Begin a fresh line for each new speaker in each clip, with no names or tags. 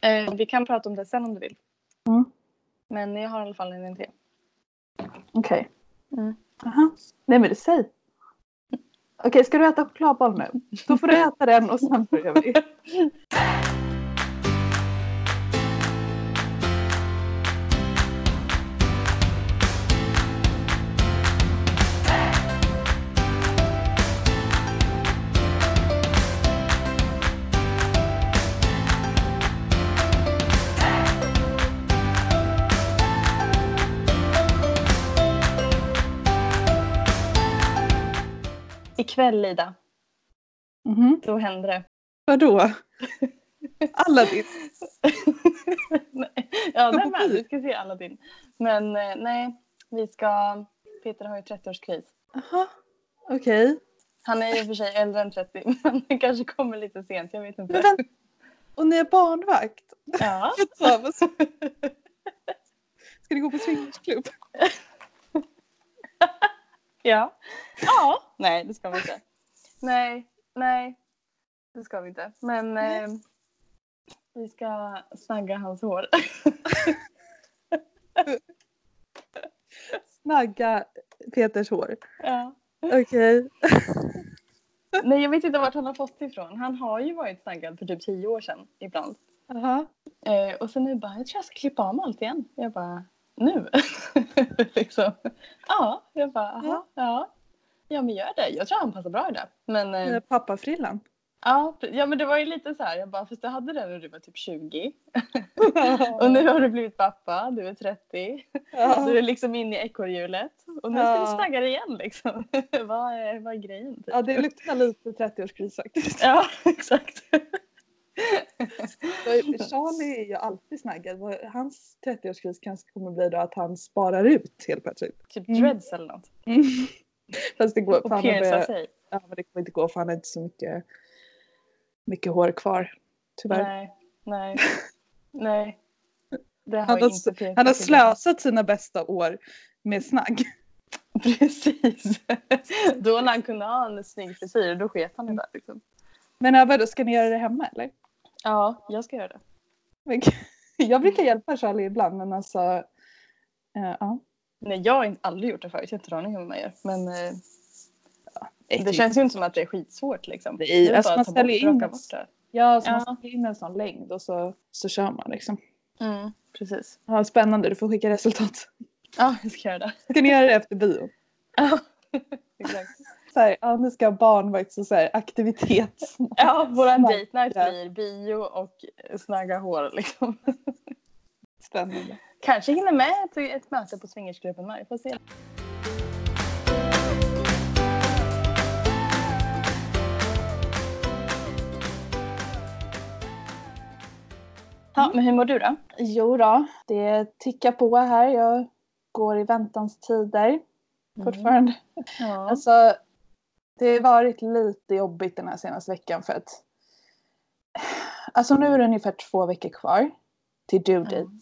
Eh, vi kan prata om det sen om du vill.
Mm.
Men jag har i alla fall en idé.
Okej.
Mm.
Aha. Nej men säg. Okej, ska du äta chokladboll nu? Då får du äta den och sen börjar vi.
Ikväll Ida,
Mhm.
då händer det.
Vadå? Aladdin?
Ja, den med. Vi ska se Aladdin. Men eh, nej, vi ska... Peter har ju 30-årskris.
Jaha. Okej.
Han är i och för sig äldre än 30, men det kanske kommer lite sent. Jag vet
Men
inte.
vänta. Och ni är barnvakt?
Ja.
Ska ni gå på swingersklubb?
Ja. Ja. Nej, det ska vi inte. Nej, nej. Det ska vi inte. Men eh, vi ska snagga hans hår.
Snagga Peters hår.
Ja.
Okej.
Nej, jag vet inte vart han har fått ifrån. Han har ju varit snaggad för typ tio år sedan ibland.
Jaha.
Eh, och sen nu bara, jag tror jag ska klippa av mig allt igen. Jag bara, nu? liksom. Ja, jag bara, aha, ja. Ja men gör det. Jag tror han passar bra i det. Men, eh,
Pappafrillan.
ja, ja men det var ju lite så här, jag bara, fast du hade det när du var typ 20. Och nu har du blivit pappa, du är 30.
Ja.
Du är liksom inne i ekorrhjulet. Och nu ska
Ja.
du snagga dig igen liksom. vad, är, vad är grejen? Typ?
ja, det luktar lite 30-årskris faktiskt.
Ja, exakt.
Charlie är ju alltid snaggad. Hans 30-årskris kanske kommer bli då att han sparar ut helt plötsligt.
typ
Mm.
dreads eller något.
Fast det går, för
Och
han har börjat-
sig.
ja, men det kommer inte gå för han har inte så mycket, mycket hår kvar. Tyvärr.
Nej, nej, nej. Det har,
Han har,
inte Peter
han har slösat sina bästa år med snagg.
Precis. då när han kunde ha en snygg frisyr, då sket han i det. Liksom.
Men vadå, ska ni göra det hemma eller?
Ja, jag ska göra det.
Men- Jag brukar hjälpa Charlie ibland men alltså. eh, ja.
Nej, jag har inte- aldrig gjort det förut. Jag har inte en aning om hur man gör. Men eh, det
typ.
känns ju inte som att det är skitsvårt. Liksom.
Nej,
det är
alltså,
bara
man
att ta
ställer
bort,
in
bort det.
Ja, så
Ja.
man ställer in en sån längd och så, så kör man liksom.
Mm, precis.
Ja, spännande, du får skicka resultat.
Ja, jag ska göra det.
Ska ni göra det efter bio?
Ja, exakt.
Så här, ja, nu ska barnvakt och så här, aktivitet.
Ja, våran
Snagga.
date night blir bio och snagga hår. Liksom.
Spännande.
Kanske hinner med ett, ett möte på swingersgruppen med. Får se. Ja, men hur mår du då?
Jo då, det tickar på här. Jag går i väntans tider fortfarande.
Ja.
Alltså, det har varit lite jobbigt den här senaste veckan för att Alltså nu är det ungefär två veckor kvar till due date.
Mm.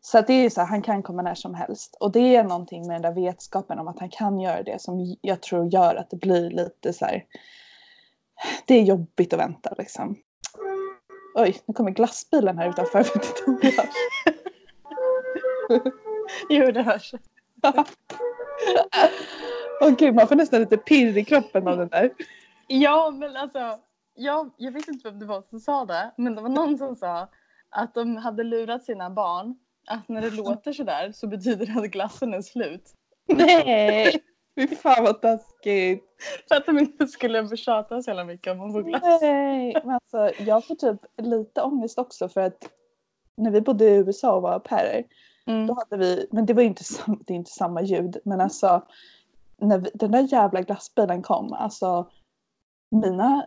Så det är så här, han kan komma när som helst. Och det är någonting med den där vetskapen om att han kan göra det som jag tror gör att det blir lite så här. Det är jobbigt att vänta liksom. Oj, nu kommer glassbilen här utanför. Jag vet inte om det hörs.
Jo, det hörs.
Åh gud, man får nästan lite pirr i kroppen av den där.
Ja, men alltså. Jag, jag vet inte vem det var som sa det, men det var någon som sa att de hade lurat sina barn att när det låter sådär så betyder det att glassen är slut.
Nej! Fy fan vad taskigt.
För att de inte skulle tjata så jävla mycket om att få glass.
Nej, men alltså jag får typ lite ångest också för att när vi bodde i USA och var au pairer,
Mm.
då hade vi, men det var ju inte, det är inte samma ljud, men alltså när vi, den där jävla glassbilen kom, alltså mina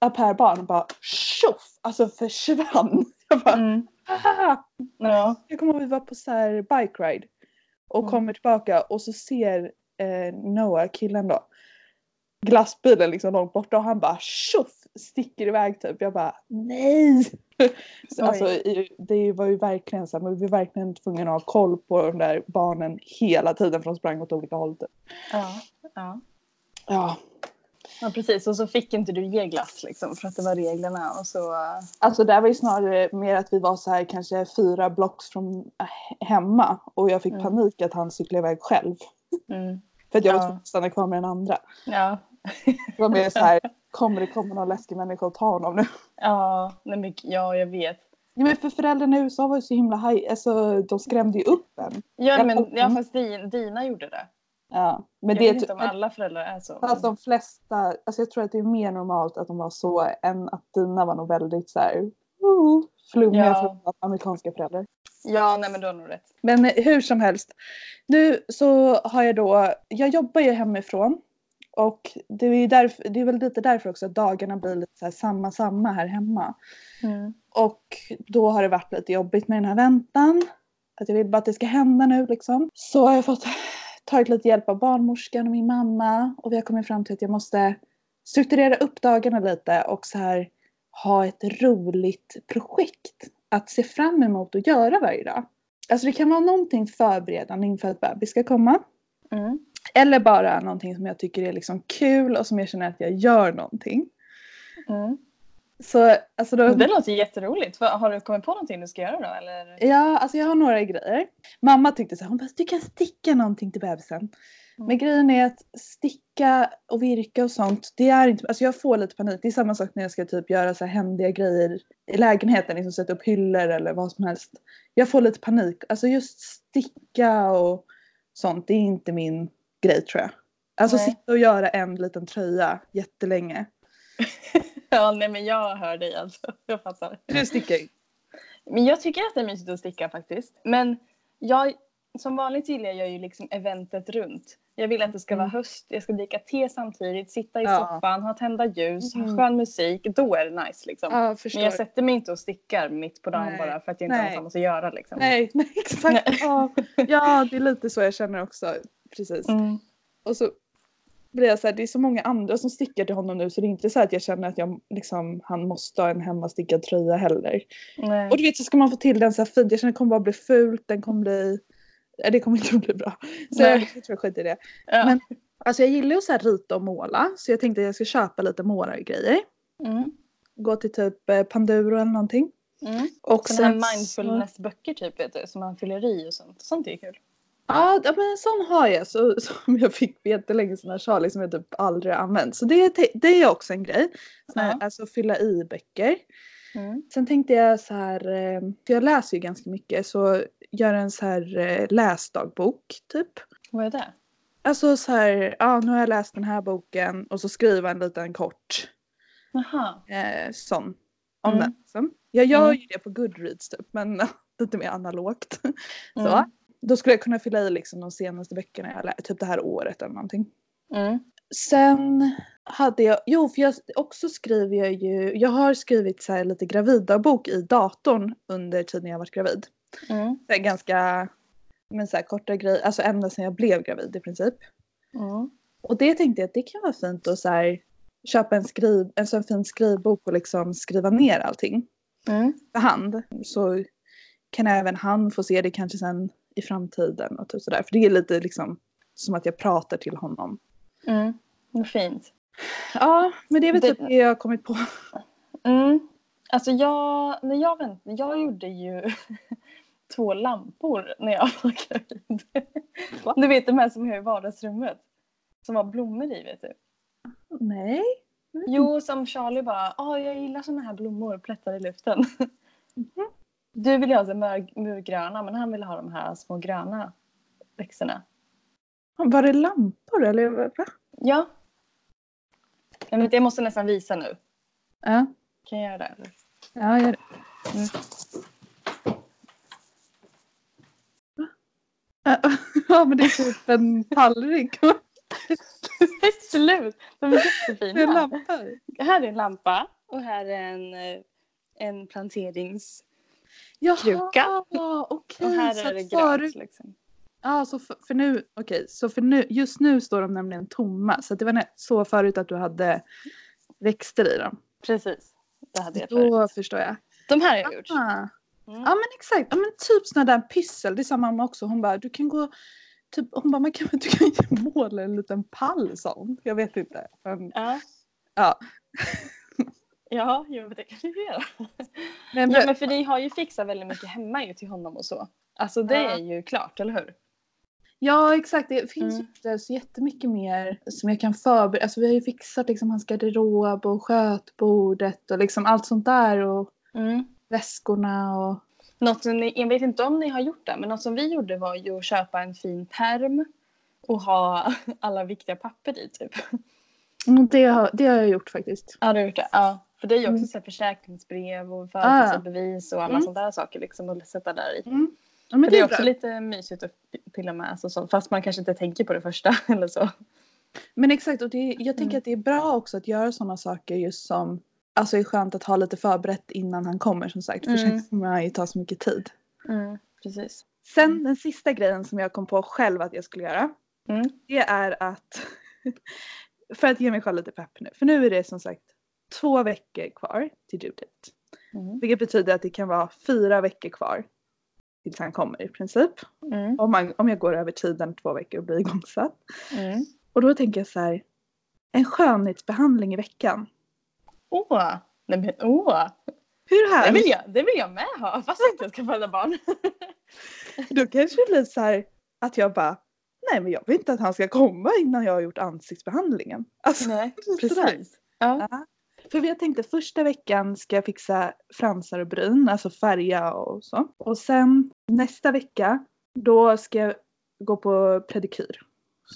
au pair-barn bara tjoff, alltså försvann. Jag bara,
Mm. Ja.
Jag kommer ihåg att vi var på så här bike ride och
Mm.
kommer tillbaka och så ser eh, Noah, killen då, glassbilen liksom långt borta och han bara tjoff sticker iväg typ. Jag bara nej! Så, alltså, det var ju verkligen så här, men vi var verkligen tvungna att ha koll på de där barnen hela tiden för de sprang åt olika håll. Typ.
Ja. ja.
Ja.
Ja precis och så fick inte du ge glass liksom för att det var reglerna och så.
Alltså det var ju snarare mer att vi var så här kanske fyra blocks från äh, hemma och jag fick
Mm.
panik att han cyklade iväg själv.
Mm.
För att jag var
Ja.
tvungen att stanna kvar med den andra.
Ja.
Det var mer så här, kommer det komma någon läskig människa och ta honom nu?
Ja, nej, men, ja jag vet.
Ja, men för föräldrarna i USA var ju så himla haj, alltså de skrämde ju upp en.
Ja men ja, fast din, dina gjorde det.
Ja, men
jag
det är
vet inte
typ,
om alla föräldrar är så.
fast de flesta, alltså jag tror att det är mer normalt att de var så än att dina var nog väldigt så här, uh, flummiga
Ja.
för amerikanska föräldrar.
Ja nej men du har nog rätt.
Men hur som helst. Nu så har jag då, jag jobbar ju hemifrån. Och det är, ju därför, det är väl lite därför också att dagarna blir lite här samma samma här hemma.
Mm.
Och då har det varit lite jobbigt med den här väntan. Att jag vill bara att det ska hända nu liksom. Så har jag fått tagit lite hjälp av barnmorskan och min mamma. Och vi har kommit fram till att jag måste strukturera upp dagarna lite och så här ha ett roligt projekt att se fram emot att göra varje dag. Alltså det kan vara någonting förberedande inför att bebis ska komma.
Mm.
Eller bara någonting som jag tycker är liksom kul och som jag känner att jag gör någonting.
Mm.
Så alltså då,
Det låter jätteroligt. Har du kommit på någonting du ska göra då? Eller?
Ja, alltså jag har några grejer. Mamma tyckte så här, hon bara, du kan sticka någonting till bebisen.
Mm.
Men grejen är att sticka och virka och sånt, det är inte, alltså jag får lite panik. Det är samma sak när jag ska typ göra så här händiga grejer i lägenheten, liksom sätta upp hyllor eller vad som helst. Jag får lite panik. Alltså just sticka och sånt, det är inte min grej tror jag. Alltså
Nej.
sitta och göra en liten tröja jättelänge.
Ja nej men jag hör dig alltså. Jag fattar.
Du stickar.
Men jag tycker att det är mysigt att sticka faktiskt. Men jag, som vanligt gillar jag ju liksom eventet runt. Jag vill att det ska vara
Mm.
höst, jag ska dricka te samtidigt, sitta i
Ja.
soffan, ha tända ljus,
Mm.
ha skön musik. Då är det nice liksom.
Ja.
Men jag sätter mig inte och stickar mitt på dagen
Nej.
bara för att jag inte har
Nej.
något annat att göra liksom.
Nej, nej exakt. Ja, ja, det är lite så jag känner också. Precis.
Mm.
Och så blir jag så här, det är så många andra som stickar till honom nu så det är inte så att jag känner att jag, liksom, han måste ha en hemmastickad tröja heller.
Nej.
Och du vet så ska man få till den så här fint, jag känner att det kommer bara bli fult, den kommer bli, nej det kommer inte att bli bra. Så jag,
Nej.
jag tror jag skiter i det.
Ja.
Men alltså jag gillar ju att så här rita och måla så jag tänkte att jag ska köpa lite målargrejer.
Mm.
Gå till typ eh, Panduro eller någonting.
Mm.
Och sen
här mindfulness-böcker typ vet du, som man fyller i och sånt. Sånt är kul.
Ja, men en sån har jag så, som jag fick för jättelänge sedan Charlie som jag typ aldrig har använt. Så det, det är också en grej. Sån här,
Ja.
Alltså fylla i böcker.
Mm.
Sen tänkte jag så här, eh, för jag läser ju ganska mycket så gör en så här eh, läsdagbok typ.
Vad är det?
Alltså så här, ja nu har jag läst den här boken och så skriva en liten kort
Jaha.
eh, sån om
Mm.
den. Liksom. Jag gör
Mm.
ju det på Goodreads typ men lite mer analogt.
Mm.
Så. Då skulle jag kunna fylla i liksom de senaste böckerna jag typ det här året eller någonting.
Mm.
Sen hade jag, jo för jag också skriver jag ju, jag har skrivit så lite graviddagbok i datorn under tiden jag varit gravid.
Mm.
Det är ganska, men så korta grejer, alltså ända sedan jag blev gravid i princip.
Mm.
Och det tänkte jag att det kan vara fint att så här, köpa en, skriv, en sån fin skrivbok och liksom skriva ner allting
Mm.
för hand. Så kan även han få se det kanske sen i framtiden och typ sådär. För det är lite liksom som att jag pratar till honom.
Mm. Vad fint.
Ja, men det är väl
Det-
typ det jag har kommit på.
Mm. Alltså jag, när jag väntade, jag gjorde ju två lampor när jag var gravid.
Va?
Du vet de här som jag har i vardagsrummet. Som har blommor i vet du.
Nej.
Jo, som Charlie bara, ah, jag gillar såna här blommor, plättar i luften.
Mhm.
Du vill ju ha mör- murgröna, men han vill ha de här små gröna växterna.
Var det lampor eller? Va?
Ja. Jag, vet, jag måste nästan visa nu.
Ja,
Kan jag göra det? eller?
ja gör det.
Mm.
Ja, men det är typ en tallrik.
Det är slut! De är
Det är
jättefina.
lampor.
Här är en lampa och här är en, eh, en planterings... Kruka.
Jaha, okej.
Och här
så
är det
förut-
grönt. Liksom.
Ja, så för, för nu, okej, så för nu, just nu står de nämligen tomma. Så det var så förut att du hade växter i dem.
Precis. Det hade jag
Då
förut.
förstår jag.
De här har jag gjort.
Ah.
Mm.
Ja men exakt, ja, men typ sådana där pyssel. Det sa mamma också. Hon bara, du kan gå typ, hon bara, man kan, du kan ju måla en liten pall sån. Jag vet inte. Men,
Ja.
ja.
Ja, jo, det kan du göra.
Men,
Ja, men för ni har ju fixat väldigt mycket hemma ju till honom och så. Alltså det
Ja.
är ju klart, eller hur?
Ja exakt, det finns
Mm.
ju så jättemycket mer som jag kan förbereda. Alltså vi har ju fixat liksom hans garderob och skötbordet och liksom allt sånt där och väskorna och
Något som ni, jag vet inte om ni har gjort det, men något som vi gjorde var ju att köpa en fin perm och ha alla viktiga papper i typ.
Mm, det har, det har jag gjort faktiskt.
Ja, du har gjort det? Ja. För det är ju också
Mm.
så försäkringsbrev och födelsebevis och alla
Mm.
sådana där saker liksom att sätta där i.
Mm. Ja,
För det är
bra.
också lite mysigt att pilla med, alltså, så, fast man kanske inte tänker på det första eller så.
Men exakt och det, jag tänker
Mm.
att det är bra också att göra sådana saker just som Alltså är skönt att ha lite förberett innan han kommer som sagt. För
Mm.
sen kommer han ju ta så mycket tid.
Precis.
Sen
Mm.
den sista grejen som jag kom på själv att jag skulle göra.
Mm.
Det är att för att ge mig själv lite pepp nu. För nu är det som sagt två veckor kvar till due date.
Mm.
Vilket betyder att det kan vara fyra veckor kvar tills han kommer i princip.
Mm.
Om, man, om jag går över tiden två veckor och blir igångsatt.
Mm.
Och då tänker jag så här. En skönhetsbehandling i veckan.
Åh! Nej, men, åh!
Hur
Det
härligt?
vill, jag, det vill jag med ha, fast jag inte ska föda barn.
Då kanske det blir så här att jag bara. Nej men jag vill inte att han ska komma innan jag har gjort ansiktsbehandlingen. Alltså,
Nej, precis. Ja.
Ja. För jag tänkte första veckan ska jag fixa fransar och bryn, alltså färga och så. Och sen nästa vecka då ska jag gå på pedikyr.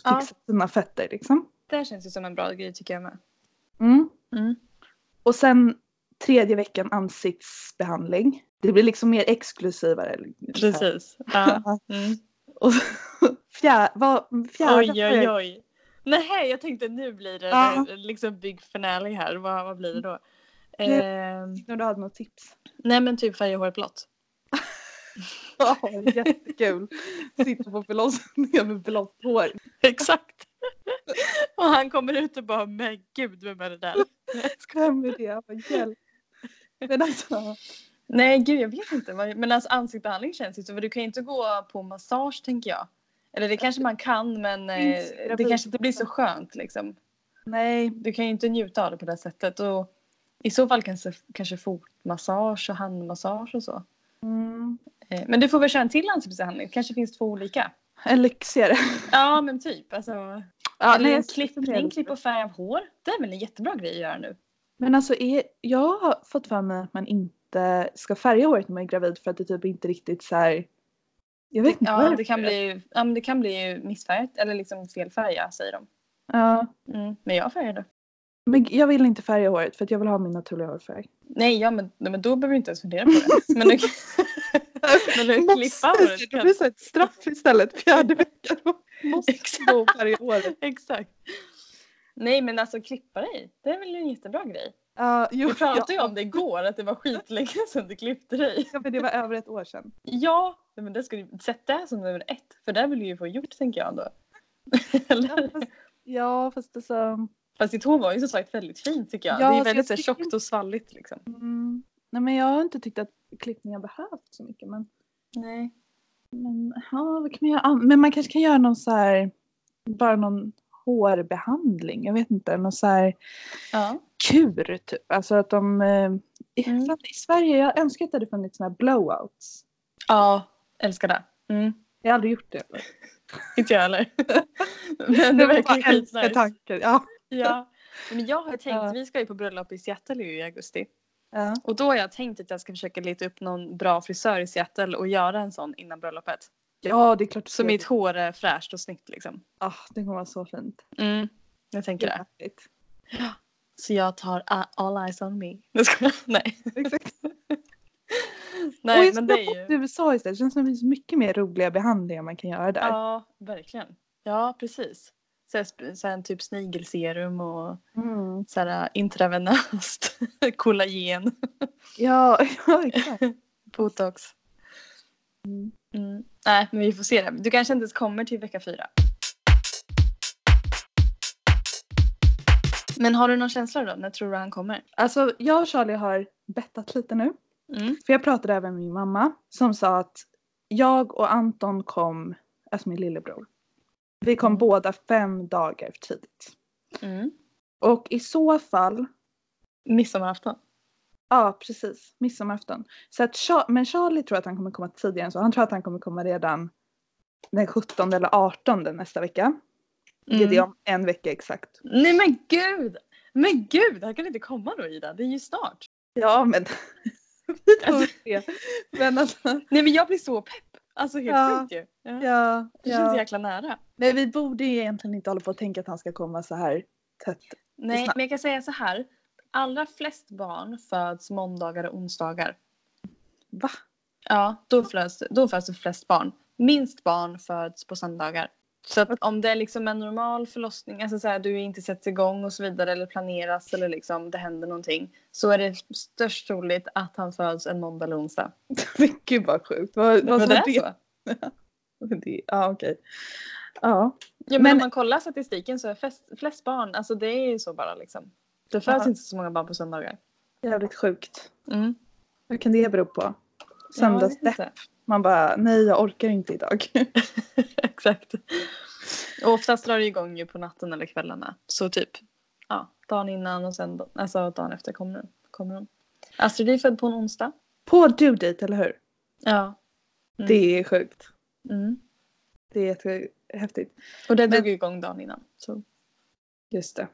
Ja.
Fixa sina fötter liksom.
Det känns ju som en bra grej tycker jag med.
Mm.
Mm.
Och sen tredje veckan ansiktsbehandling. Det blir liksom mer exklusivare.
Precis. Ja. Mm.
Och fjär, vad, fjärde
Oj, oj, oj. Nej, jag tänkte nu blir det
Ja.
liksom big finale här. Vad, vad blir det då? Ehm,
När du hade något tips.
nej men typ färga håret blått.
Ja, jättekul. Sitter på förlossningen med blått hår.
Exakt. och han kommer ut och bara men gud vem är det där?
Vem är det? Vad hjälp. Men alltså.
Nej gud jag vet inte. Men alltså ansiktsbehandling känns ju så. För du kan ju inte gå på massage tänker jag. Eller det kanske man kan men eh, det kanske inte blir så skönt liksom.
Nej.
Du kan ju inte njuta av det på det sättet. Och I så fall kanske, kanske fotmassage och handmassage och så.
Mm.
Eh, Men du får väl köra en till ansiktsbehandling. kanske finns två olika.
En lyxigare.
Ja men typ. Alltså,
Ja,
eller
nej,
en klippning, klipp och färg av hår. Det är väl en jättebra grej att göra nu.
Men alltså är, jag har fått för mig att man inte ska färga håret när man är gravid för att det typ inte riktigt så här. Jag vet inte
Ja det kan bli, ja, men det kan bli missfärgat eller liksom fel färg säger de.
Ja.
Mm. Men jag färgade.
Men jag vill inte färga håret för att jag vill ha min naturliga hårfärg.
Nej ja men, men då behöver du inte ens fundera på det. Men du, men du klippa håret.
Det blir så ett straff istället fjärde veckan. Måste gå och färga håret.
Exakt. Nej men alltså klippa dig. Det är väl en jättebra grej.
Ja, jo,
Vi pratade ju
ja.
om det igår att det var skitlänge sedan du klippte dig.
Ja, men det var över ett år sedan.
Ja, men det ska du sätta som nummer ett. För det vill du ju få gjort tänker jag ändå. Eller?
Ja, fast, ja, fast alltså.
Fast ditt hår var ju som sagt väldigt fint tycker jag.
Ja,
det är väldigt så tjockt och svalligt liksom.
Mm, nej, men jag har inte tyckt att klippningen behövt så mycket. Men,
Nej.
men, ja, vad kan man göra? an- Men man kanske kan göra någon så här. Bara någon hårbehandling. Jag vet inte. Någon så här
Ja.
Kur typ. Alltså att de. Eh, i,
Mm.
I Sverige, jag önskar att det hade funnits såna här blowouts.
Ja, älskar det. Mm.
Jag har aldrig gjort det.
Inte jag heller. men det verkar skitnice.
tanken. Ja.
Ja. Men jag har tänkt,
Ja.
vi ska ju på bröllop i Seattle i augusti.
Ja.
Och då har jag tänkt att jag ska försöka leta upp någon bra frisör i Seattle och göra en sån innan bröllopet.
ja, det är klart.
Så mitt hår är fräscht och snyggt liksom.
det. Ah, det kommer vara så fint.
Mm. Jag tänker det.
Härligt.
Så jag tar all eyes on me. Nej.
Exakt.
Nej men det är ju.
USA istället. Det känns som det finns mycket mer roliga behandlingar man kan göra där.
Ja verkligen. Ja precis. Så här, sp- så här en typ snigelserum och
Mm.
så här intravenöst kollagen,
Ja, ja, exakt.
botox.
Mm.
Mm. Nej men vi får se det. Du kanske inte ens kommer till vecka fyra. Men har du någon känsla då? När tror du han kommer?
Alltså jag och Charlie har bettat lite nu.
Mm.
För jag pratade även med min mamma som sa att jag och Anton kom, alltså min lillebror, Vi kom
Mm.
båda fem dagar för tidigt.
Mm.
Och i så fall,
Midsommarafton.
ja precis, midsommarafton. Så att men Charlie tror att han kommer komma tidigare än så. Han tror att han kommer komma redan den 17 eller 18 nästa vecka.
Mm.
är om en vecka exakt.
Nej men gud! Men gud, han kan inte komma då Ida. Det är ju snart.
Ja men se. Men alltså,
Nej men jag blir så pepp. Alltså helt
Ja.
sjukt ju. Ja.
ja,
Det känns
ja.
jäkla nära.
Nej vi borde ju egentligen inte hålla på och tänka att han ska komma så här tätt.
Nej
snabbt.
men jag kan säga så här. Allra flest barn föds måndagar och onsdagar.
Va?
Ja, då föds, då föds det flest barn. Minst barn föds på söndagar. Så att om det är liksom en normal förlossning, alltså så här, du inte sätts igång och så vidare eller planeras eller liksom det händer någonting. Så är det störst troligt att han föds en måndag eller onsdag.
Gud vad sjukt. Vad, vad
Men det är
det?
så.
det? Ja okej. Ja.
Ja, men,
Men-
om man kollar statistiken så är flest, flest barn, alltså det är ju så bara liksom. Det föds
Ja.
inte så många barn på söndagar.
Jävligt sjukt.
Mm.
Vad kan det bero på?
Ja,
Söndagsdepp.
inte.
Man bara nej jag orkar inte idag.
Exakt. Och oftast drar det igång ju på natten eller kvällarna. Så typ ja, dagen innan och sen alltså dagen efter kommer den. Kommer den. Astrid är född på en onsdag.
på due date eller hur?
Ja. Mm.
Det är sjukt.
Mm.
Det är jättehäftigt.
Och det
Men-
drog igång dagen innan. Så.
Just det.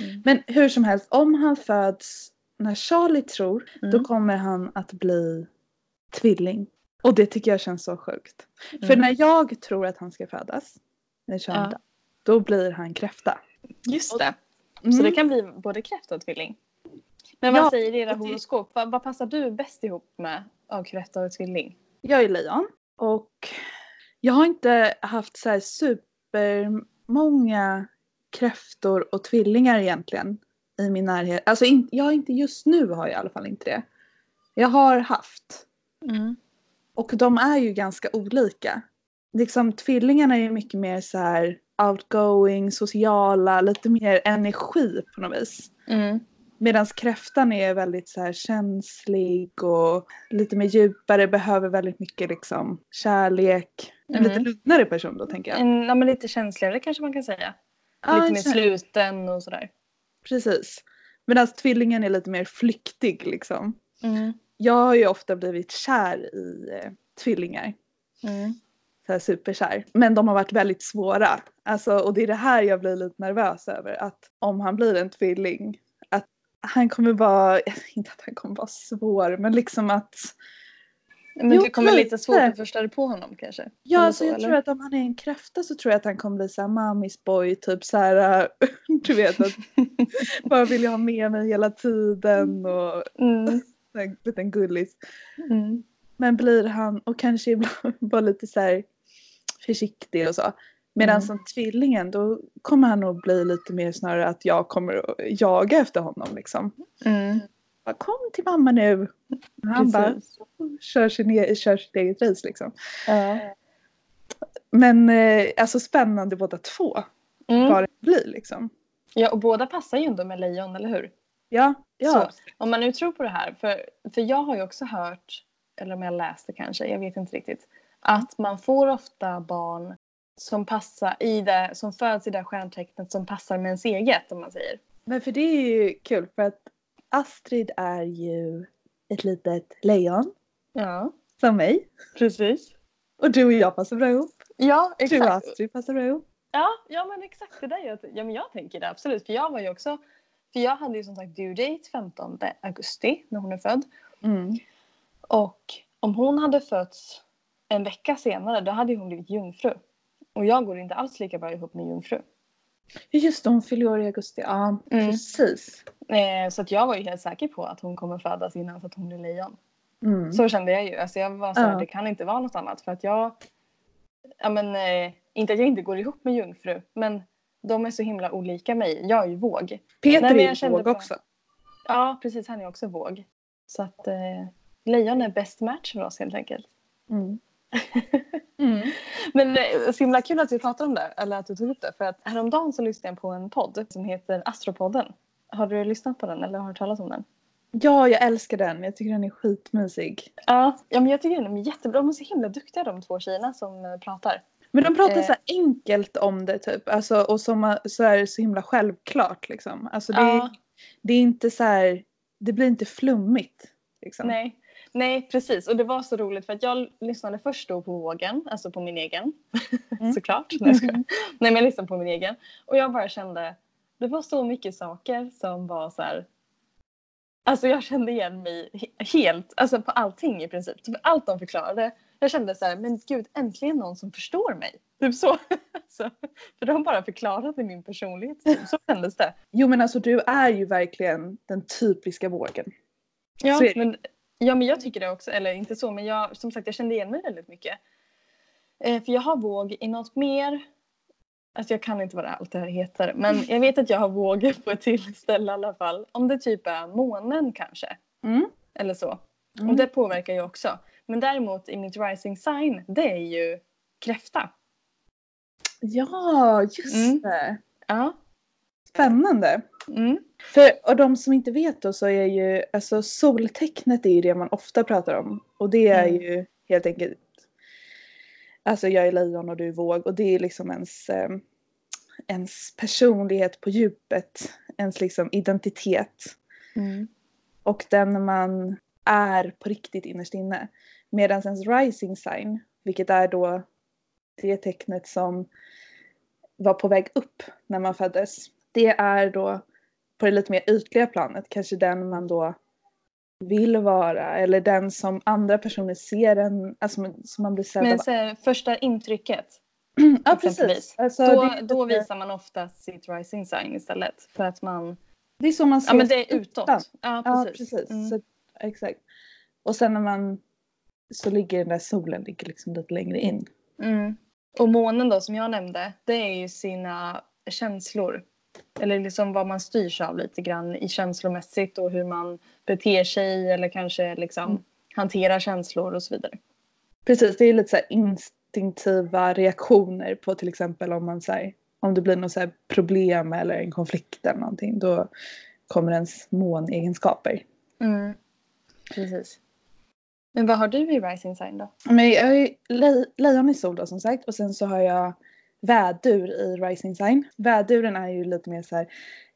Mm.
Men hur som helst, om han föds när Charlie tror,
Mm.
då kommer han att bli tvilling. Och det tycker jag känns så sjukt. För
Mm.
när jag tror att han ska födas, när Charlie
Ja.
dör, då blir han kräfta.
Just det.
Mm.
Så det kan bli både kräfta och tvilling. Men vad
Ja,
säger era horoskop? Vad, vad passar du bäst ihop med av kräfta och tvilling?
Jag är lejon och jag har inte haft så här supermånga kräftor och tvillingar egentligen i min närhet. Alltså in, jag har inte just nu har jag i alla fall inte det. Jag har haft
Mm.
Och de är ju ganska olika. Liksom tvillingarna är ju mycket mer så här outgoing, sociala, lite mer energi på något vis.
Mm.
Medan kräftan är väldigt så här känslig och lite mer djupare, behöver väldigt mycket liksom kärlek. En
Mm.
lite lugnare person då tänker jag.
En, ja, men lite känsligare kanske man kan säga.
Ja,
lite mer sluten och sådär.
Precis. Medan tvillingen är lite mer flyktig liksom.
Mm.
Jag har ju ofta blivit kär i eh, tvillingar.
Mm.
Så här superkär. Men de har varit väldigt svåra. Alltså, och det är det här jag blir lite nervös över. Att om han blir en tvilling. Att han kommer vara, inte att han kommer vara svår. Men liksom att
Men
Jo,
det kommer lite svårt att första det på honom kanske?
Ja, alltså
så,
jag
eller?
tror att om han är en kräfta så tror jag att han kommer bli såhär mammis boy, typ såhär, du vet att bara vill jag ha med mig hela tiden och
Mm.
En liten gullis.
Mm.
Men blir han, och kanske ibland bara lite såhär försiktig och så. Medan
Mm.
som tvillingen då kommer han nog bli lite mer snarare att jag kommer att jaga efter honom liksom.
Mm.
Bara, Kom till mamma nu. Och Han bara
Precis.
kör, sin, kör sitt eget race liksom.
Ja.
Men eh, alltså spännande båda två.
Mm.
vad det blir liksom.
ja, och båda passar ju ändå med lejon, eller hur?
Ja, ja.
Så, om man nu tror på det här, för, för jag har ju också hört, eller om jag läste kanske, jag vet inte riktigt, att man får ofta barn som passar i det, som föds i det stjärntecknet som passar med ens eget om man säger.
Men för det är ju kul för att Astrid är ju ett litet lejon
Ja,
som mig.
precis.
Och du och jag passar bra ihop.
Ja,
Du och
exakt.
Astrid passar bra ihop.
Ja, ja men exakt det där jag, ja, men jag tänker det absolut. För jag var ju också, för jag hade ju som sagt due date 15 augusti när hon är född.
Mm.
Och om hon hade fötts en vecka senare då hade hon blivit jungfru. Och jag går inte alls lika bra ihop med jungfru.
Just det, hon fyller år i augusti. Ja,
Mm.
precis.
Eh, så att jag var ju helt säker på att hon kommer födas innan så att hon blir lejon.
Mm.
Så kände jag ju. Alltså jag var så här,
Ja.
det kan inte vara något annat. För att jag, ja men eh, inte att jag inte går ihop med jungfru. Men de är så himla olika mig. Jag är ju våg.
Peter
Nej,
är ju våg
bara-
också.
Ja precis, han är också våg. Så att eh, lejon är bäst match för oss helt enkelt.
Mm. Mm.
Men eh, så himla kul att vi pratar om det, eller att du tog upp det. För att häromdagen så lyssnade jag på en podd som heter Astropodden. Har du lyssnat på den eller har du talas om den?
Ja, jag älskar den. Jag tycker den är skitmysig.
Ja, ja men jag tycker den är jättebra. De är så himla duktiga de två tjejerna som eh, pratar.
Men de pratar
Eh.
så enkelt om det typ. Alltså, och som, så är det så himla självklart liksom. Alltså, det,
Ja.
det är inte så här, det blir inte flummigt. Liksom.
Nej. Nej, precis. Och det var så roligt för att jag lyssnade först då på vågen, alltså på min egen.
Mm.
Såklart. Nej, jag skojar. Nej, men jag lyssnade på min egen. Och jag bara kände, det var så mycket saker som var så här. Alltså jag kände igen mig he- helt, alltså på allting i princip. Typ allt de förklarade. Jag kände så här, men gud äntligen någon som förstår mig. Typ så. så för de bara förklarade min personlighet. Typ. Så kändes det.
Jo men alltså du är ju verkligen den typiska vågen.
Ja, men, ja, men jag tycker det också. Eller inte så, men jag, som sagt jag kände igen mig väldigt mycket. Eh, för jag har våg i något mer. Alltså jag kan inte vad allt det här heter. Men jag vet att jag har våg på ett till ställe i alla fall. Om det typ är månen kanske.
Mm.
Eller så.
Mm.
Och det påverkar ju också. Men däremot i mitt rising sign, det är ju kräfta.
Ja, just
Mm.
det.
Ja.
Spännande.
Mm.
För och de som inte vet då så är ju alltså soltecknet är ju det man ofta pratar om. Och det är
Mm.
ju helt enkelt Alltså jag är lejon och du är våg och det är liksom ens, eh, ens personlighet på djupet. Ens liksom identitet.
Mm.
Och den man är på riktigt innerst inne. Medan ens rising sign, vilket är då det tecknet som var på väg upp när man föddes. Det är då på det lite mer ytliga planet kanske den man då vill vara eller den som andra personer ser en, alltså som man blir sedd
Men
av.
här, första intrycket.
Ja precis. Alltså,
Då,
det,
då visar man ofta sitt rising sign istället. För att man...
det är så man ser
Ja men det är utåt. Ja
Ja
precis.
precis.
Mm.
Så, exakt. Och sen när man så ligger den där solen ligger liksom lite längre in.
Mm. Och månen då som jag nämnde, det är ju sina känslor. Eller liksom vad man styrs av lite grann i känslomässigt och hur man beter sig eller kanske liksom
Mm.
hanterar känslor och så vidare.
Precis, det är lite så instinktiva reaktioner på till exempel om man säger om det blir något så problem eller en konflikt eller någonting då kommer ens månegenskaper.
Mm. Precis. Men vad har du i rising sign då?
Men jag har ju le- lejon i sol då som sagt och sen så har jag vädur i rising sign. Väduren är ju lite mer så här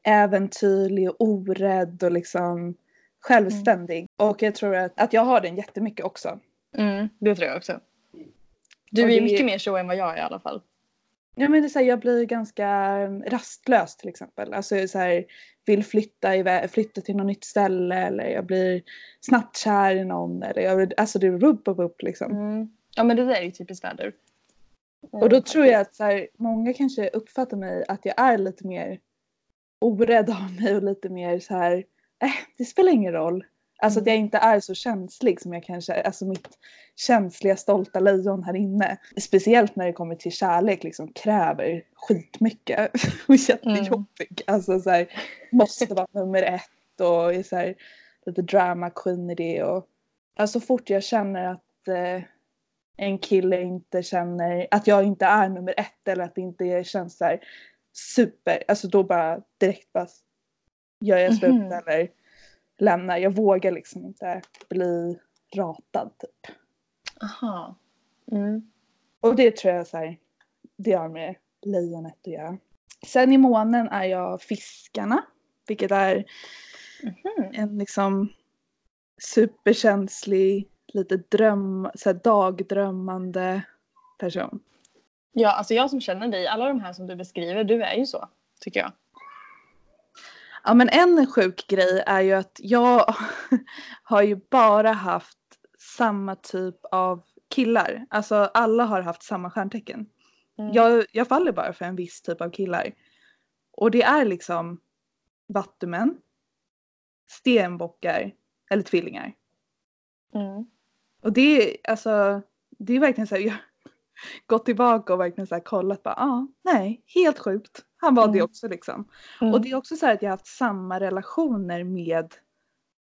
äventyrlig och orädd och liksom självständig. Och jag tror att, att jag har den jättemycket också.
Mm, det tror jag också. Du
Och
är
det-
mycket mer så än vad jag är i alla fall.
Ja men det är så här, jag blir ganska rastlös till exempel. Alltså så här, vill flytta, iväg, flytta till något nytt ställe eller jag blir snabbt kär i någon. Eller jag, alltså det rubb upp liksom.
Mm. Ja men det där är ju typiskt väder.
Och då tror jag att så här, många kanske uppfattar mig att jag är lite mer orädd av mig och lite mer så här, eh, det spelar ingen roll. Alltså att jag inte är så känslig som jag kanske är. Alltså mitt känsliga stolta lejon här inne. Speciellt när det kommer till kärlek liksom kräver skitmycket. och jättejobbig. Alltså så här, måste vara nummer ett och är så här, lite drama queen i det. Och, alltså så fort jag känner att eh, en kille inte känner att jag inte är nummer ett eller att det inte känns så här super. Alltså då bara direkt bara gör jag slut
Mhm.
eller lämnar. Jag vågar liksom inte bli ratad typ.
Aha. Mm.
Och det tror jag så här, det har med lejonet att göra. Sen i månen är jag fiskarna. Vilket är
Mhm.
en liksom superkänslig, lite dröm, så här dagdrömmande person.
Ja, alltså jag som känner dig, alla de här som du beskriver, du är ju så, tycker jag.
Ja men en sjuk grej är ju att jag har ju bara haft samma typ av killar. Alltså alla har haft samma stjärntecken.
Mm.
Jag, jag faller bara för en viss typ av killar. Och det är liksom vattumän, stenbockar eller tvillingar.
Mm.
Och det är alltså, det är verkligen så här, jag har gått tillbaka och verkligen så här kollat bara, ja, ah, nej, helt sjukt. Han var det
Mm.
också liksom.
Mm.
Och det är också så här att jag har haft samma relationer med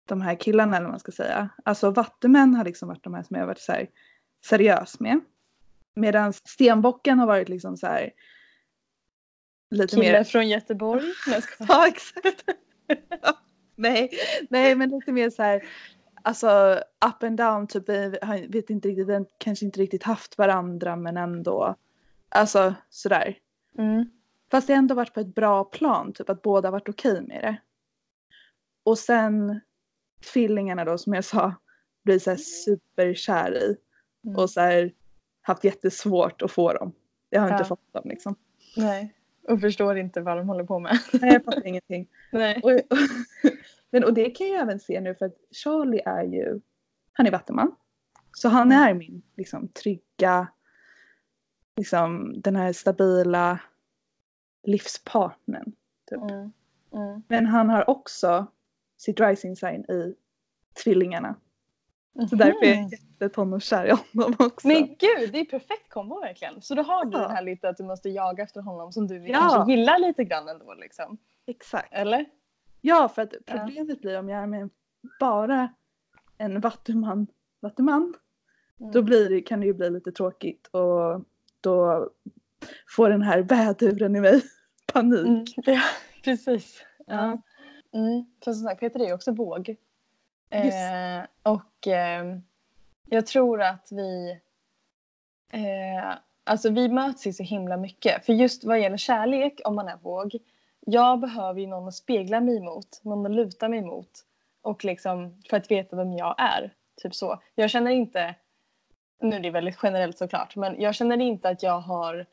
de här killarna eller vad man ska säga. Alltså vattumän har liksom varit de här som jag har varit så här seriös med. Medan stenbocken har varit liksom så här lite
Kille
mer
från Göteborg.
Ja, exakt. nej, nej, men lite mer så här, alltså up and down, typ vi vet inte riktigt, vi kanske inte riktigt haft varandra men ändå Alltså sådär.
Mm.
Fast det ändå varit på ett bra plan, typ att båda varit okej med det. Och sen tvillingarna då som jag sa blir så här superkär i
Mm.
och så här haft jättesvårt att få dem. Jag har inte
Ja.
fått dem liksom.
Nej. Och förstår inte vad de håller på med.
Nej jag fattar ingenting.
Nej.
Och, men, och det kan jag även se nu för att Charlie är ju, han är vattenman. Så han
Mm.
är min liksom trygga, liksom den här stabila livspartnern. Typ.
Mm. Mm.
Men han har också sitt rising sign i tvillingarna. Så därför är jag
Mhm.
jättetonårskär i honom också.
Men gud, det är perfekt kombo verkligen. Så då har du
Ja.
den här lite att du måste jaga efter honom som du
Ja.
kanske gillar lite grann ändå liksom.
Exakt.
Eller?
Ja, för att problemet blir om jag är med bara en vattuman, vattuman
Mm.
då blir det, kan det ju bli lite tråkigt och då får den här väduren i mig panik.
Mm. Ja, precis.
Ja.
Mm. För som sagt, Peter är ju också våg. Eh, och eh, jag tror att vi... Eh, alltså vi möts ju så himla mycket. För just vad gäller kärlek, om man är våg. Jag behöver ju någon att spegla mig mot. Någon att luta mig mot. Och liksom för att veta vem jag är. Typ så. Jag känner inte... Nu är det väldigt generellt såklart. Men jag känner inte att jag har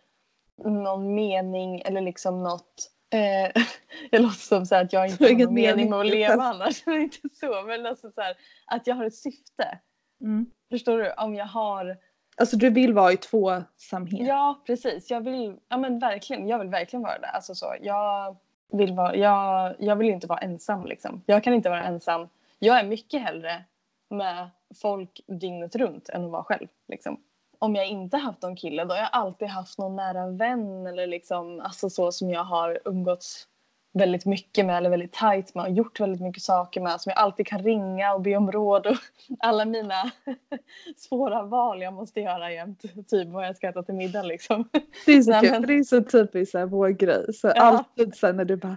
någon mening eller liksom något... Eh, jag låter som så att jag inte har någon mening
mening.
med att leva annars. Men inte så. Men alltså så här, att jag har ett syfte.
Mm.
Förstår du? Om jag har...
Alltså du vill vara i tvåsamhet.
Ja, precis. Jag vill, ja men verkligen, jag vill verkligen vara det. Alltså så, jag vill vara, jag, jag vill inte vara ensam liksom. Jag kan inte vara ensam. Jag är mycket hellre med folk dygnet runt än att vara själv liksom. Om jag inte haft någon kille då har jag alltid haft någon nära vän eller liksom, alltså så som jag har umgåtts väldigt mycket med eller väldigt tajt med och gjort väldigt mycket saker med som jag alltid kan ringa och be om råd och alla mina svåra val jag måste göra jämt. Typ vad jag ska äta till middag liksom.
Det är så
Nej, men-
det är så typiskt så här, vår grej. Så
Ja.
alltid här, när du bara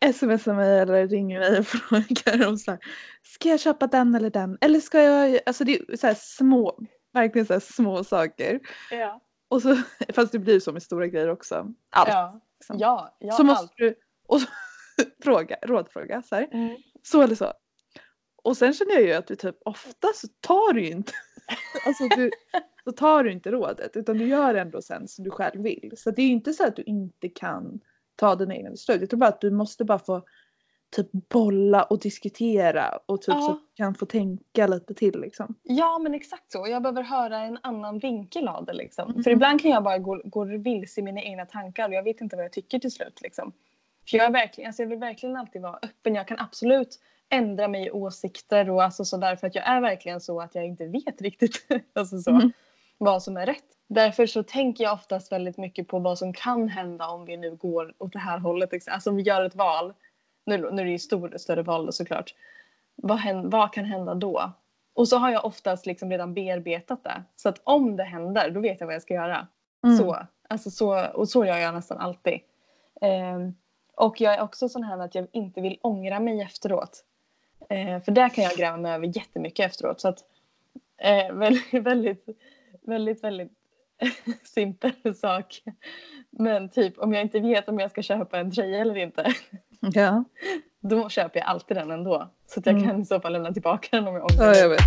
eh, smsar mig eller ringer mig och frågar om så här, ska jag köpa den eller den? Eller ska jag, alltså det är så här små, verkligen så små saker.
Ja.
Och så, fast det blir så med stora grejer också. Allt.
Ja.
liksom.
Ja, ja,
så måste
allt.
du och så, fråga, rådfråga så här.
Mm.
Så eller så. Och sen känner jag ju att du typ ofta så tar du ju inte, alltså du, så tar du inte rådet utan du gör ändå sen som du själv vill. Så det är ju inte så att du inte kan ta dina egna beslut. Jag tror bara att du måste bara få typ bolla och diskutera och typ
Ja.
så att kan få tänka lite till liksom.
Ja men exakt så. Jag behöver höra en annan vinkel av det liksom.
Mm.
För ibland kan jag bara gå, gå vilse i mina egna tankar och jag vet inte vad jag tycker till slut liksom. För jag, är verkligen, alltså jag vill verkligen alltid vara öppen. Jag kan absolut ändra mig i åsikter och alltså sådär för att jag är verkligen så att jag inte vet riktigt alltså så,
Mm.
vad som är rätt. Därför så tänker jag oftast väldigt mycket på vad som kan hända om vi nu går åt det här hållet. liksom. Alltså om vi gör ett val, nu, nu är det ju stor, större val såklart. Vad, hän, vad kan hända då? Och så har jag oftast liksom redan bearbetat det. Så att om det händer, då vet jag vad jag ska göra.
Mm.
Så, alltså så, och så gör jag nästan alltid. Ehm, och jag är också sån här att jag inte vill ångra mig efteråt. Eh, för där kan jag gräva mig över jättemycket efteråt. Så att, eh, väldigt, väldigt, väldigt, väldigt simpel sak. Men typ om jag inte vet om jag ska köpa en tröja eller inte.
Ja,
Då köper jag alltid den ändå. Så att jag
Mm.
kan i så fall lämna tillbaka den om jag ångrar
ja jag vet.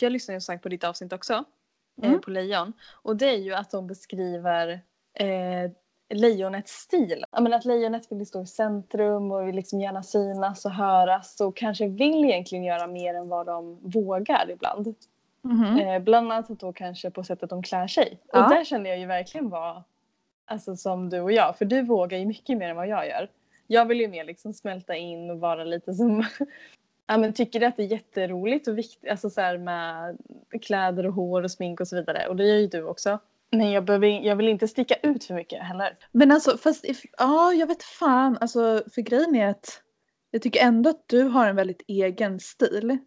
Jag lyssnade ju sagt på ditt avsnitt också.
Mm.
Eh, på lejon. Och det är ju att de beskriver eh, lejonets stil. Jag menar att lejonet vill stå i centrum och vill liksom gärna synas och höras och kanske vill egentligen göra mer än vad de vågar ibland.
Mhm.
Eh, bland annat då kanske på sättet de klär sig.
Ja.
Och där känner jag ju verkligen vara alltså, som du och jag. För du vågar ju mycket mer än vad jag gör. Jag vill ju mer liksom smälta in och vara lite som Ja, men tycker att det är jätteroligt och viktigt alltså så med kläder och hår och smink och så vidare. Och det gör ju du också. Men jag, behöver, jag vill inte sticka ut för mycket heller.
Men alltså fast if, ja jag vet fan alltså för grejen är att jag tycker ändå att du har en väldigt egen stil.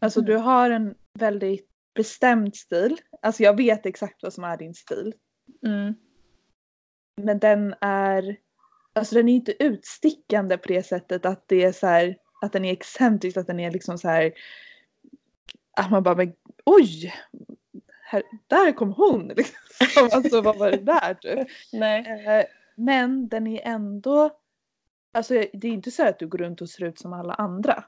Alltså
Mm.
du har en väldigt bestämd stil. Alltså jag vet exakt vad som är din stil. Men den är, alltså den är inte utstickande på det sättet att det är så här, att den är excentrisk, att den är liksom så här, att man bara, men, oj, här, där kom hon liksom. Alltså vad var det där typ?
Nej.
Eh, Men den är ändå, alltså det är inte så att du går runt och ser ut som alla andra.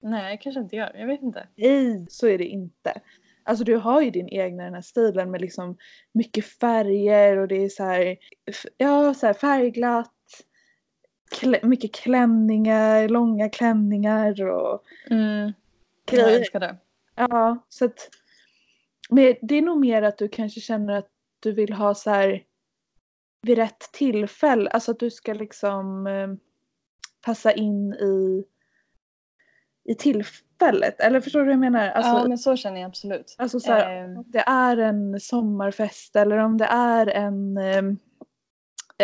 Nej, kanske inte gör. Jag vet inte.
Nej, så är det inte. Alltså du har ju din egna den här stilen med liksom mycket färger och det är så här, ja så här färgglatt. Klä, mycket klänningar, långa klänningar och
Mm. Jag
grejer.
älskar det.
Ja, så att men det är nog mer att du kanske känner att du vill ha så här vid rätt tillfälle, alltså att du ska liksom eh, passa in i i tillfället. Eller förstår du vad jag menar? Alltså,
ja, men så känner jag absolut.
alltså så här,
Ehm.
om det är en sommarfest eller om det är en eh,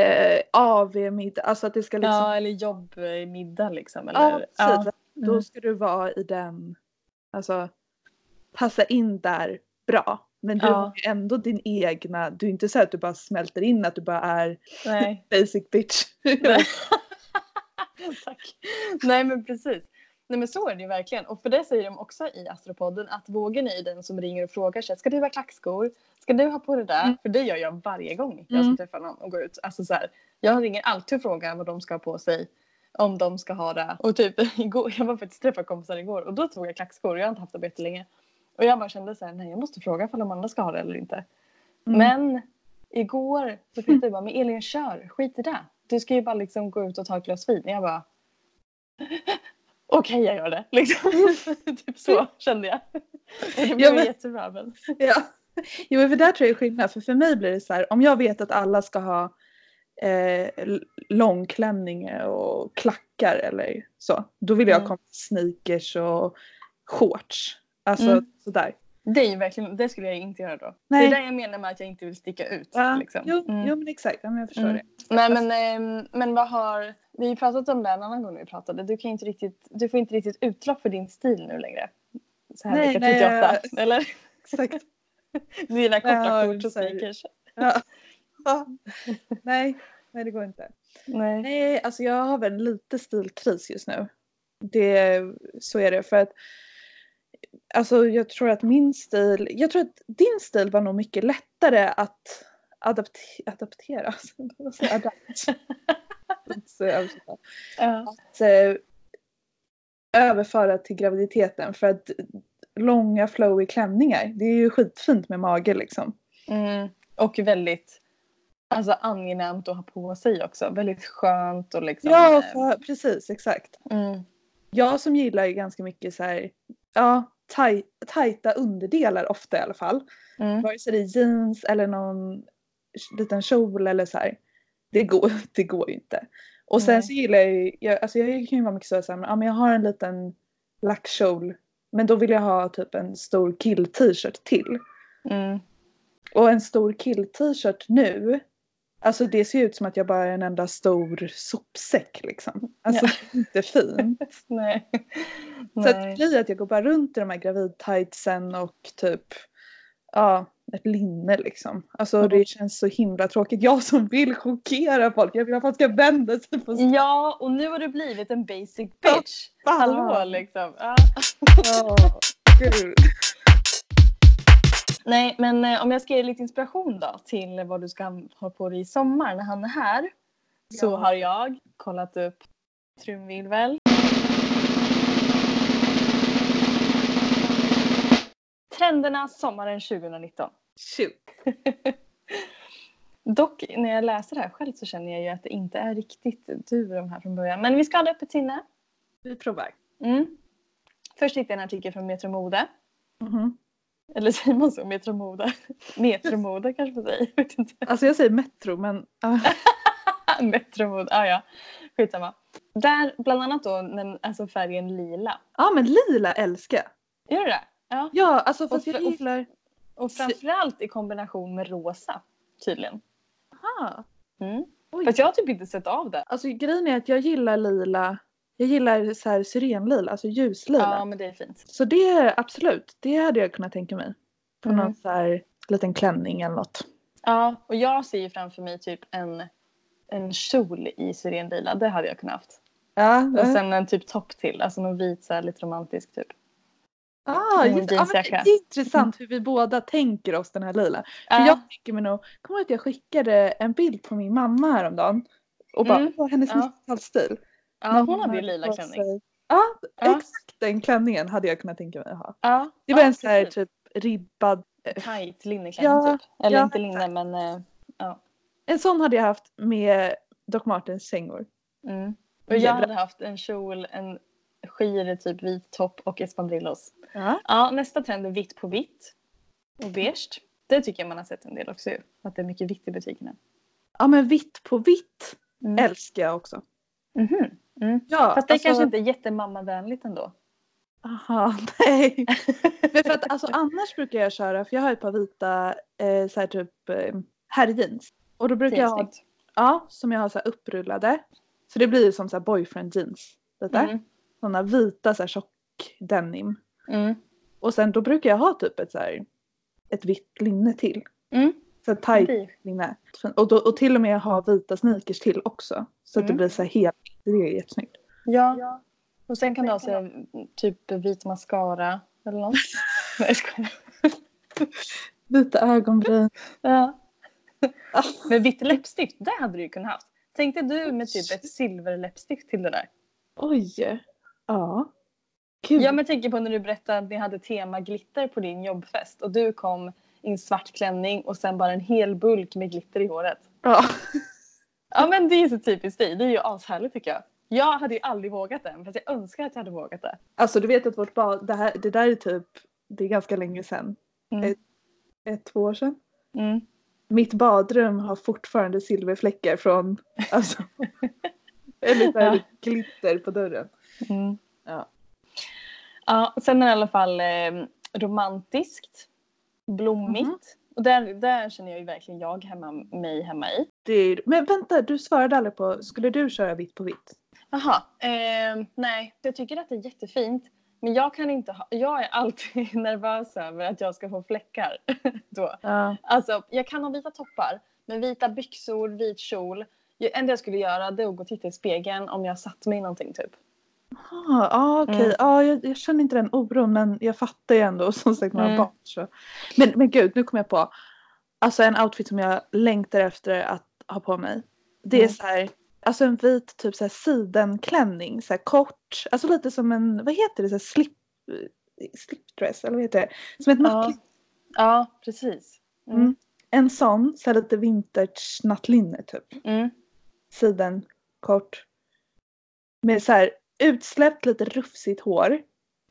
eh, AV-middag, alltså att det ska liksom
Ja, eller jobbmiddag liksom. Eller,
Ja, precis.
Mm.
Då ska du vara i den, alltså passa in där bra. Men du
Ja.
har ju ändå din egna, du är inte så att du bara smälter in att du bara är
Nej.
basic bitch.
Nej. Tack. Nej men precis. Nej men så är det ju verkligen. Och för det säger de också i Astropodden att vågen är den som ringer och frågar sig. Ska du ha klackskor? Ska du ha på det där?
Mm.
För det gör jag varje gång jag
Mm.
ska träffa någon och gå ut. Alltså så här, jag ringer alltid och frågar vad de ska ha på sig. Om de ska ha det. Och typ igår, jag var faktiskt träffa kompisar igår och då tog jag klackskor. Jag har inte haft det jättelänge. Och jag bara kände så här, nej jag måste fråga om de andra ska ha det eller inte.
Mm.
Men igår så fick jag bara, men Elin kör, skit i det. Du ska ju bara liksom gå ut och ta ett glas vin. Jag bara, okej jag gör det. Liksom. typ så kände jag. Det blev
Ja, men-
jättebra. Men...
Ja. Jo för där tror jag är skillnad. För för mig blir det så här, om jag vet att alla ska ha eh, långklänning och klackar eller så. Då vill jag
Mm.
komma sneakers och shorts. Alltså
Mm.
sådär.
Det är verkligen, det skulle jag inte göra då.
Nej.
Det är det jag menar med att jag inte vill sticka ut.
Ja,
Liksom.
jo,
Mm.
jo men exakt, ja, men jag förstår
Mm.
det.
Nej men, ehm, men vad har, vi har ju pratat om det en annan gång när vi pratade. Du, kan inte riktigt, du får inte riktigt utlopp för din stil nu längre. Så här
Nej,
vecka
nej,
38.
jag-
Eller?
Exakt.
Dina korta shorts och sneakers.
Ja. Ja. Nej, nej det går inte.
Nej.
Nej, alltså jag har väl lite stilkris just nu. Det, så är det för att alltså jag tror att min stil, jag tror att din stil var nog mycket lättare att adapte, adaptera. Adapt. Att, eh, eh, överföra till graviditeten för att långa flowy klänningar, det är ju skitfint med mage liksom.
Mm. Och väldigt alltså, angenämt att ha på sig också. Väldigt skönt och liksom.
Ja,
eh,
för, precis exakt.
mm.
Jag som gillar ju ganska mycket så här, ja, taj, tajta underdelar ofta i alla fall.
Mm.
Vare sig det är jeans eller någon liten kjol eller så här. Det går, det går ju inte. Och sen
Nej.
så gillar jag ju, jag, alltså jag kan ju vara mycket så så här, men, ja, men jag har en liten lackkjol. Men då vill jag ha typ en stor kill-t-shirt till.
Mm.
Och en stor kill-t-shirt nu. Alltså det ser ut som att jag bara är en enda stor sopsäck liksom. Alltså
Ja.
inte fint.
Nej.
Så att blir att jag går bara runt i de här gravidtightsen och typ ja, ett linne liksom. Alltså
Mm.
det känns så himla tråkigt. Jag som vill chockera folk. Jag vill att folk ska vända sig på sig.
Ja, och nu har du blivit en basic bitch.
fan.
Hallå liksom. Ja.
Ja, gud.
Nej, men eh, om jag ska ge lite inspiration då till vad du ska ha på dig i sommar när han är här. Så
Ja.
har jag kollat upp trumvirvel. Trenderna sommaren 2019.
Shoot.
Dock när jag läser det här själv så känner jag ju att det inte är riktigt du de här från början. Men vi ska ha det öppet sinne.
Vi provar.
Mm. Först hittade jag en artikel från Metro Mode.
Mhm.
Eller säger man så? Metro Mode? Metro Mode kanske man säger. Jag vet inte.
Alltså jag säger metro men
Metro Mode, ah, ja. Skitsamma. Där bland annat då den, alltså färgen lila.
ja men lila älskar.
Gör du det? Ja.
Ja alltså fast
Och
jag
för-
gillar.
Och framförallt i kombination med rosa tydligen.
Aha.
Mm. Fast jag har typ inte sett av det.
Alltså grejen är att jag gillar lila. Jag gillar så här syrenlila, alltså ljuslila.
Ja men det är fint.
Så det absolut, det hade jag kunnat tänka mig. På
Mm.
någon så här liten klänning eller något.
Ja och jag ser ju framför mig typ en, en kjol i syrenlila. Det hade jag kunnat haft.
Ja,
Och sen en typ topp till. Alltså någon vit så här, lite romantisk typ.
Ah, just, ja, men det är intressant hur vi båda tänker oss den här lila. För
Ja.
jag tänker mig nog, kommer ihåg att jag skickade en bild på min mamma häromdagen? Och bara,
Mm,
hennes
ja.
90-talsstil.
Ja, hon hade ju lila klänning.
Ja,
Ja.
exakt den klänningen hade jag kunnat tänka mig att ha.
Ja,
Det var
ja,
en sån här typ ribbad,
Tight linneklänning
Ja,
typ. Eller
ja,
inte linne men eh,
en sån hade jag haft med Doc Martens kängor.
mm. Och jag hade haft en kjol, en skir, typ vit topp och espadrillos.
Ja.
Ja, nästa trend är vitt på vitt. Och beige. Det tycker jag man har sett en del också. Att det är mycket vitt i butikerna.
ja men vitt på vitt
Mm.
älskar jag också.
Mhm. Mm.
Ja,
Fast det
alltså-
kanske inte är jättemammavänligt ändå.
Aha, nej. Men för att alltså annars brukar jag köra, för jag har ett par vita eh, så här typ eh, herrjeans. Och då brukar jag ha, ja, som jag har så här upprullade. Så det blir ju som så här boyfriend jeans. Lite.
Mm.
Sådana vita så här tjock denim.
Mm.
Och sen då brukar jag ha typ ett så här, ett vitt linne till.
Mm.
Så
Det-
linne. Och, då, och till och med ha vita sneakers till också. Så att det
Mm.
blir så här helt, det är jättesnyggt.
Ja. Och sen kan du ha så här, typ vit mascara eller något. Nej jag skojar.
Vita ögonbryn.
Ja. Men vitt läppstift, det hade du ju kunnat haft. Tänkte du med typ ett silverläppstift till det där?
Oj. Ja. Gud.
Ja men jag tänker på när du berättade att ni hade tema glitter på din jobbfest och du kom i en svart klänning och sen bara en hel bulk med glitter i håret.
ja.
Ja men det är så typiskt dig, det är ju ashärligt tycker jag. Jag hade ju aldrig vågat det, fast jag önskar att jag hade vågat det.
Alltså du vet att vårt bad, det, här, det där är typ, det är ganska länge sedan.
Mm.
Ett, ett, två år sedan.
Mm.
Mitt badrum har fortfarande silverfläckar från, alltså, eller här
Ja.
glitter på dörren.
Mm.
Ja.
Ja, sen är det i alla fall eh, romantiskt, blommigt.
Mhm.
Och där, där känner jag ju verkligen jag hemma, mig hemma i.
Det men vänta, du svarade aldrig på, skulle du köra vitt på vitt?
Jaha, eh, nej, jag tycker att det är jättefint. Men jag kan inte ha, jag är alltid nervös över att jag ska få fläckar då.
Ja.
Alltså, jag kan ha vita toppar, men vita byxor, vit kjol. Det enda jag skulle göra det är att gå och titta i spegeln om jag satt mig i någonting typ.
Ah, ah, okej,
Mm.
ah, jag, jag känner inte den oron men jag fattar ju ändå som sagt några
Mm.
barn. Så. Men, men gud, nu kom jag på. Alltså en outfit som jag längtar efter att ha på mig. Det är
Mm.
så här, alltså en vit typ så här sidenklänning, så här kort. Alltså lite som en, vad heter det, så här slip, slipdress eller vad heter det? Som ett
Ja,
nattlinne.
ja precis. Mm.
Mm. En sån, så här lite vintage nattlinne typ.
Mm.
Siden kort. Med så här utsläppt lite rufsigt hår.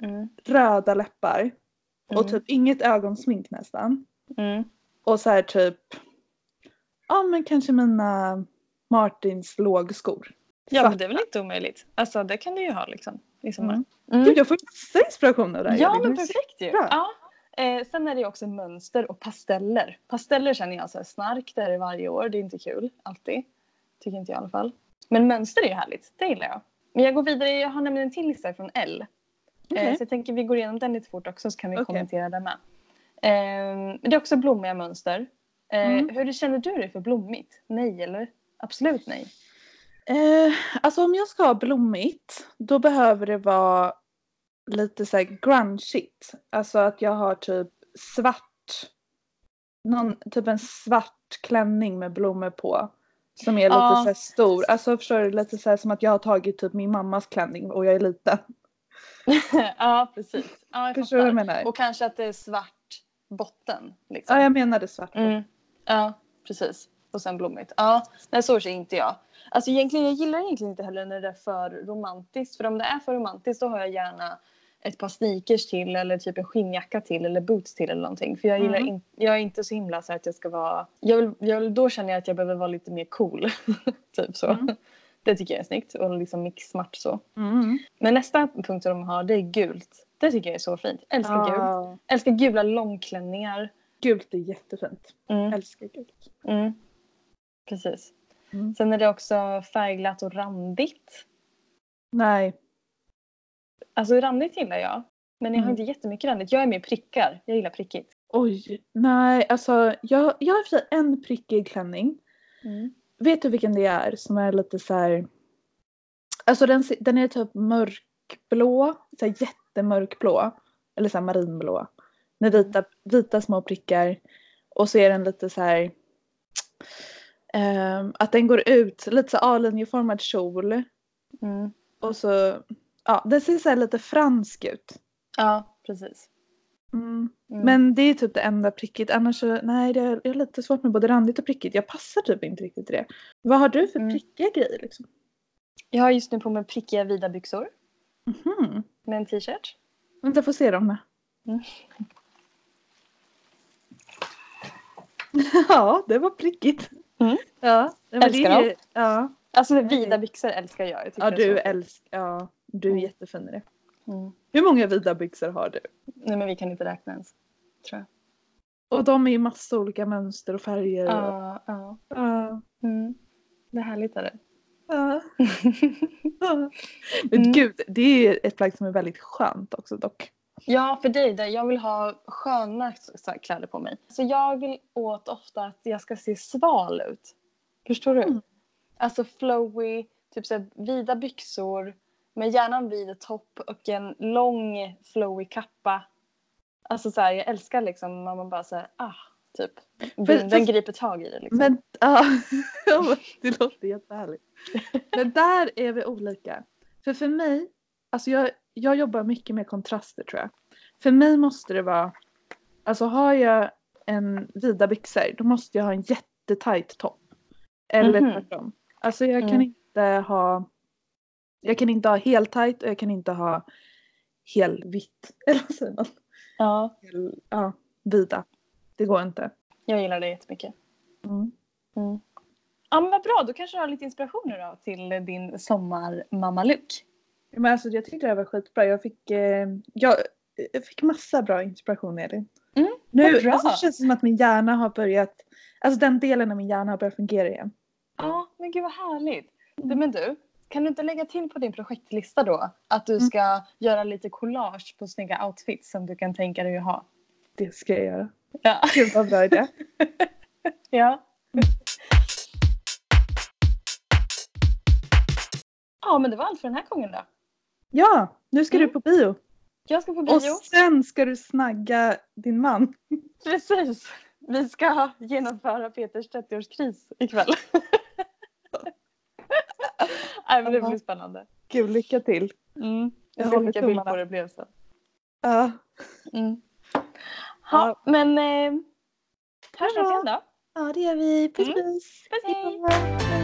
Mm.
röda läppar och
Mm.
typ inget ögonsmink nästan.
Mm.
Och så här typ, ja men kanske mina Martins lågskor.
Ja
Svarta.
men det är väl inte omöjligt. Alltså det kan du ju ha liksom. I sommar.
Mm.
Mm.
Gud jag får massa inspiration av det här.
Ja men perfekt ju.
bra.
Ja. Eh, sen är det ju också mönster och pasteller. Pasteller känner jag så här snark, det är varje år. Det är inte kul alltid. Tycker inte jag i alla fall. Men mönster är ju härligt, det gillar jag. Men jag går vidare, jag har nämligen en till lista från L.
Okej.
Eh, så jag tänker vi går igenom den lite fort också så kan vi
Okej.
kommentera den med. Eh, men det är också blommiga mönster. Eh,
Mm.
Hur känner du dig för blommigt? Nej eller? Absolut nej.
Eh, alltså om jag ska ha blommigt då behöver det vara lite så här grungeigt. Alltså att jag har typ svart, någon, typ en svart klänning med blommor på. Som är lite
Ja.
så stor. Alltså förstår du? Lite så här som att jag har tagit typ min mammas klänning och jag är liten.
ja precis. Ja, jag
Förstår du vad jag menar?
Och kanske att det är svart botten. Liksom.
Ja jag menade svart.
Mm. Ja, precis. Och sen blommigt. Ja, nej så ser inte jag. Alltså egentligen, jag gillar egentligen inte heller när det är för romantiskt. För om det är för romantiskt då har jag gärna ett par sneakers till eller typ en skinnjacka till eller boots till eller någonting. För jag gillar
Mm.
in, jag är inte så himla så att jag ska vara... Jag vill, jag vill, då känner jag att jag behöver vara lite mer cool. typ så.
Mm.
Det tycker jag är snyggt och liksom mix-smart så.
Mm.
Men nästa punkt som de har det är gult. Det tycker jag är så fint. Älskar gult.
Ja.
Älskar gula långklänningar.
Gult är jättefint.
Mm.
Älskar gult.
Mm. Precis.
Mm.
Sen är det också färgglatt och randigt.
Nej.
Alltså randigt gillar jag. Men jag har
Mm.
inte jättemycket randigt. Jag är mer prickar. Jag gillar prickigt.
Oj. Nej alltså jag, jag har för en prickig klänning. Vet du vilken det är som är lite så här. Alltså den, den är typ mörkblå. Så här jättemörkblå. eller så här marinblå. Med vita, vita små prickar. Och så är den lite så här ehm, att den går ut, lite så A-linjeformad kjol.
Mm.
Och så, ja den ser så lite fransk ut.
Ja, precis.
Mm.
Mm.
Men det är typ det enda prickigt. Annars så, nej det är, jag har lite svårt med både randigt och prickigt. Jag passar typ inte riktigt till det. Vad har du för
Mm.
prickiga grejer liksom?
Jag har just nu på mig prickiga vida byxor
Mhm.
med en t-shirt.
Vänta, får se dem. då.
Mm.
ja, det var prickigt.
Mm.
Ja, men
Älskar
det
dem.
Ja,
Alltså vida byxor älskar jag. jag
ja du älskar, ja, du är
Mm.
jättefin i det.
Mm.
Hur många vida byxor har du?
Nej men vi kan inte räkna ens. Tror jag.
Och de är i massa olika mönster och färger.
Ja, ja.
Ja.
Mm. Det är härligt är det.
Ja. Ja. Men
Mm.
gud, det är ett plagg som är väldigt skönt också dock.
Ja, för dig där. Jag vill ha sköna kläder på mig. Så jag vill åt ofta att jag ska se sval ut. Förstår du?
Mm.
Alltså flowy, typ så vida byxor med gärna en vid topp och en lång flowy kappa. Alltså så här, jag älskar liksom när man bara säger ah, typ. Den,
För-
den griper tag i det liksom.
Men men det låter jättehärligt. Men där är vi olika. För för mig, alltså jag, jag jobbar mycket med kontraster tror jag. För mig måste det vara, alltså har jag en vida byxor då måste jag ha en jättetajt topp. Eller
Mhm.
tvärtom. Alltså jag kan
Mm.
inte ha, jag kan inte ha helt tajt och jag kan inte ha helvitt. Eller vad säger man?
Ja,
Hel, ja, vida. Det går inte.
jag gillar det jättemycket.
Mm.
Mm. Ja men vad bra, då kanske du har lite inspiration då till din sommarmamma-look.
Men alltså jag tyckte det här var skitbra. Jag fick, eh, jag, jag fick massa bra inspiration Elin.
Mm,
nu
bra.
alltså, det känns som att min hjärna har börjat, alltså den delen av min hjärna har börjat fungera igen.
Ja, men gud vad härligt. Du, men du, kan du inte lägga till på din projektlista då att du
Mm.
ska göra lite collage på snygga outfits som du kan tänka dig att ha?
Det ska jag göra.
Ja.
Gud vad bra idé.
ja. Ja, men det var allt för den här gången då.
Ja, nu ska
Mm.
du på bio.
Jag ska på
Och
bio.
sen ska du snagga din man.
Precis. Vi ska genomföra Peters 30-årskris ikväll. Nej, men det blir spännande.
Gud, lycka till.
Mm.
Jag
Jag
tummarna.
på hur det blev sen.
Ja,
Mm. Ja, men eh, hörs vi sen då.
ja det gör vi. Puss
Mm.
puss.
Puss, hej.